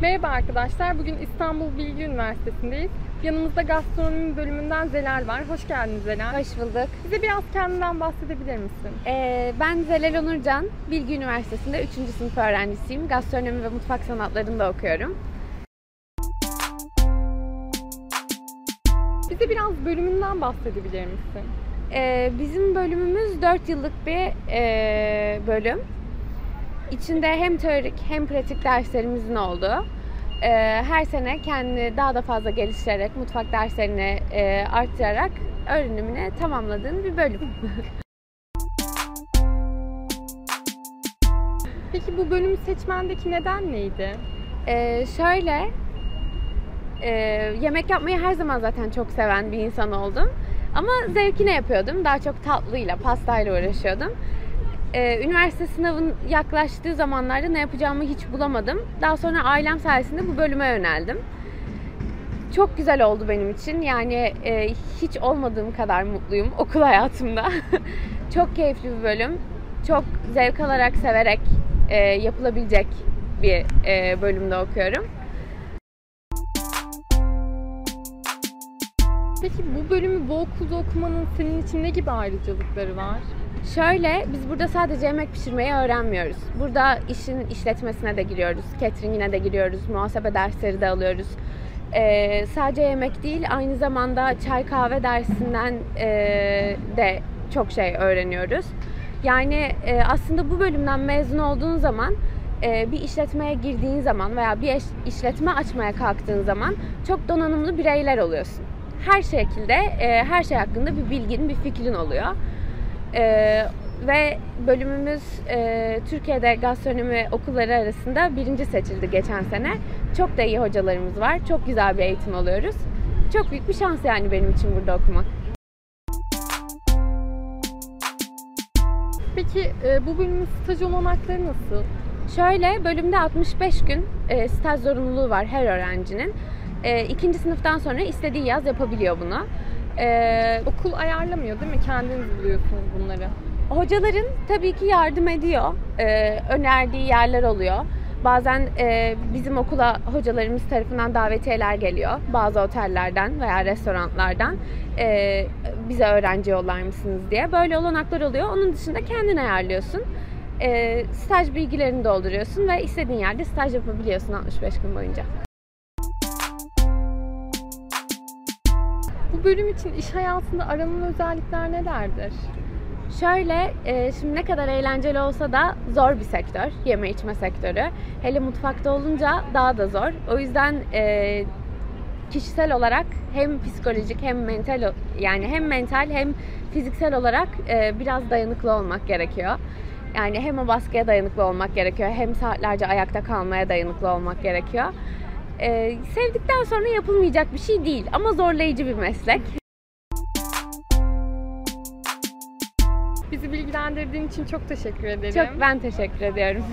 Merhaba arkadaşlar. Bugün İstanbul Bilgi Üniversitesi'ndeyiz. Yanımızda gastronomi bölümünden Zelal var. Hoş geldiniz Zelal. Hoş bulduk. Bize biraz kendinden bahsedebilir misin? Ee, ben Zelal Onurcan, Bilgi Üniversitesi'nde 3. sınıf öğrencisiyim. Gastronomi ve mutfak sanatlarında okuyorum. Bize biraz bölümünden bahsedebilir misin? Ee, bizim bölümümüz 4 yıllık bir e, bölüm. İçinde hem teorik hem pratik derslerimizin olduğu, e, her sene kendini daha da fazla geliştirerek, mutfak derslerini e, arttırarak öğrenimini tamamladığın bir bölüm. Peki bu bölümü seçmendeki neden neydi? Ee, şöyle, e, yemek yapmayı her zaman zaten çok seven bir insan oldum. Ama zevkine yapıyordum. Daha çok tatlıyla, pastayla uğraşıyordum. Ee, üniversite sınavın yaklaştığı zamanlarda ne yapacağımı hiç bulamadım. Daha sonra ailem sayesinde bu bölüme yöneldim. Çok güzel oldu benim için. Yani e, hiç olmadığım kadar mutluyum okul hayatımda. çok keyifli bir bölüm. Çok zevk alarak, severek e, yapılabilecek bir e, bölümde okuyorum. Peki bu bölümü bu okulda okumanın senin için ne gibi ayrıcalıkları var? Şöyle, biz burada sadece yemek pişirmeyi öğrenmiyoruz. Burada işin işletmesine de giriyoruz, cateringine de giriyoruz, muhasebe dersleri de alıyoruz. Ee, sadece yemek değil, aynı zamanda çay kahve dersinden e, de çok şey öğreniyoruz. Yani e, aslında bu bölümden mezun olduğun zaman e, bir işletmeye girdiğin zaman veya bir işletme açmaya kalktığın zaman çok donanımlı bireyler oluyorsun. Her şekilde, e, her şey hakkında bir bilgin, bir fikrin oluyor. Ee, ve bölümümüz e, Türkiye'de gastronomi okulları arasında birinci seçildi geçen sene. Çok da iyi hocalarımız var. Çok güzel bir eğitim alıyoruz. Çok büyük bir şans yani benim için burada okumak. Peki e, bu bölümün staj olanakları nasıl? Şöyle bölümde 65 gün e, staj zorunluluğu var her öğrencinin. E, ikinci sınıftan sonra istediği yaz yapabiliyor bunu. E, Okul ayarlamıyor değil mi? Kendiniz buluyorsunuz bunları. Hocaların tabii ki yardım ediyor. Ee, önerdiği yerler oluyor. Bazen e, bizim okula hocalarımız tarafından davetiyeler geliyor. Bazı otellerden veya restoranlardan. Ee, bize öğrenci yollar mısınız diye. Böyle olanaklar oluyor. Onun dışında kendin ayarlıyorsun. Ee, staj bilgilerini dolduruyorsun ve istediğin yerde staj yapabiliyorsun 65 gün boyunca. Bu bölüm için iş hayatında aranan özellikler nelerdir? Şöyle, e, şimdi ne kadar eğlenceli olsa da zor bir sektör, yeme içme sektörü. Hele mutfakta olunca daha da zor. O yüzden e, kişisel olarak hem psikolojik hem mental yani hem mental hem fiziksel olarak e, biraz dayanıklı olmak gerekiyor. Yani hem o baskıya dayanıklı olmak gerekiyor hem saatlerce ayakta kalmaya dayanıklı olmak gerekiyor. E, sevdikten sonra yapılmayacak bir şey değil ama zorlayıcı bir meslek. Bizi bilgilendirdiğin için çok teşekkür ederim. Çok ben teşekkür ediyorum.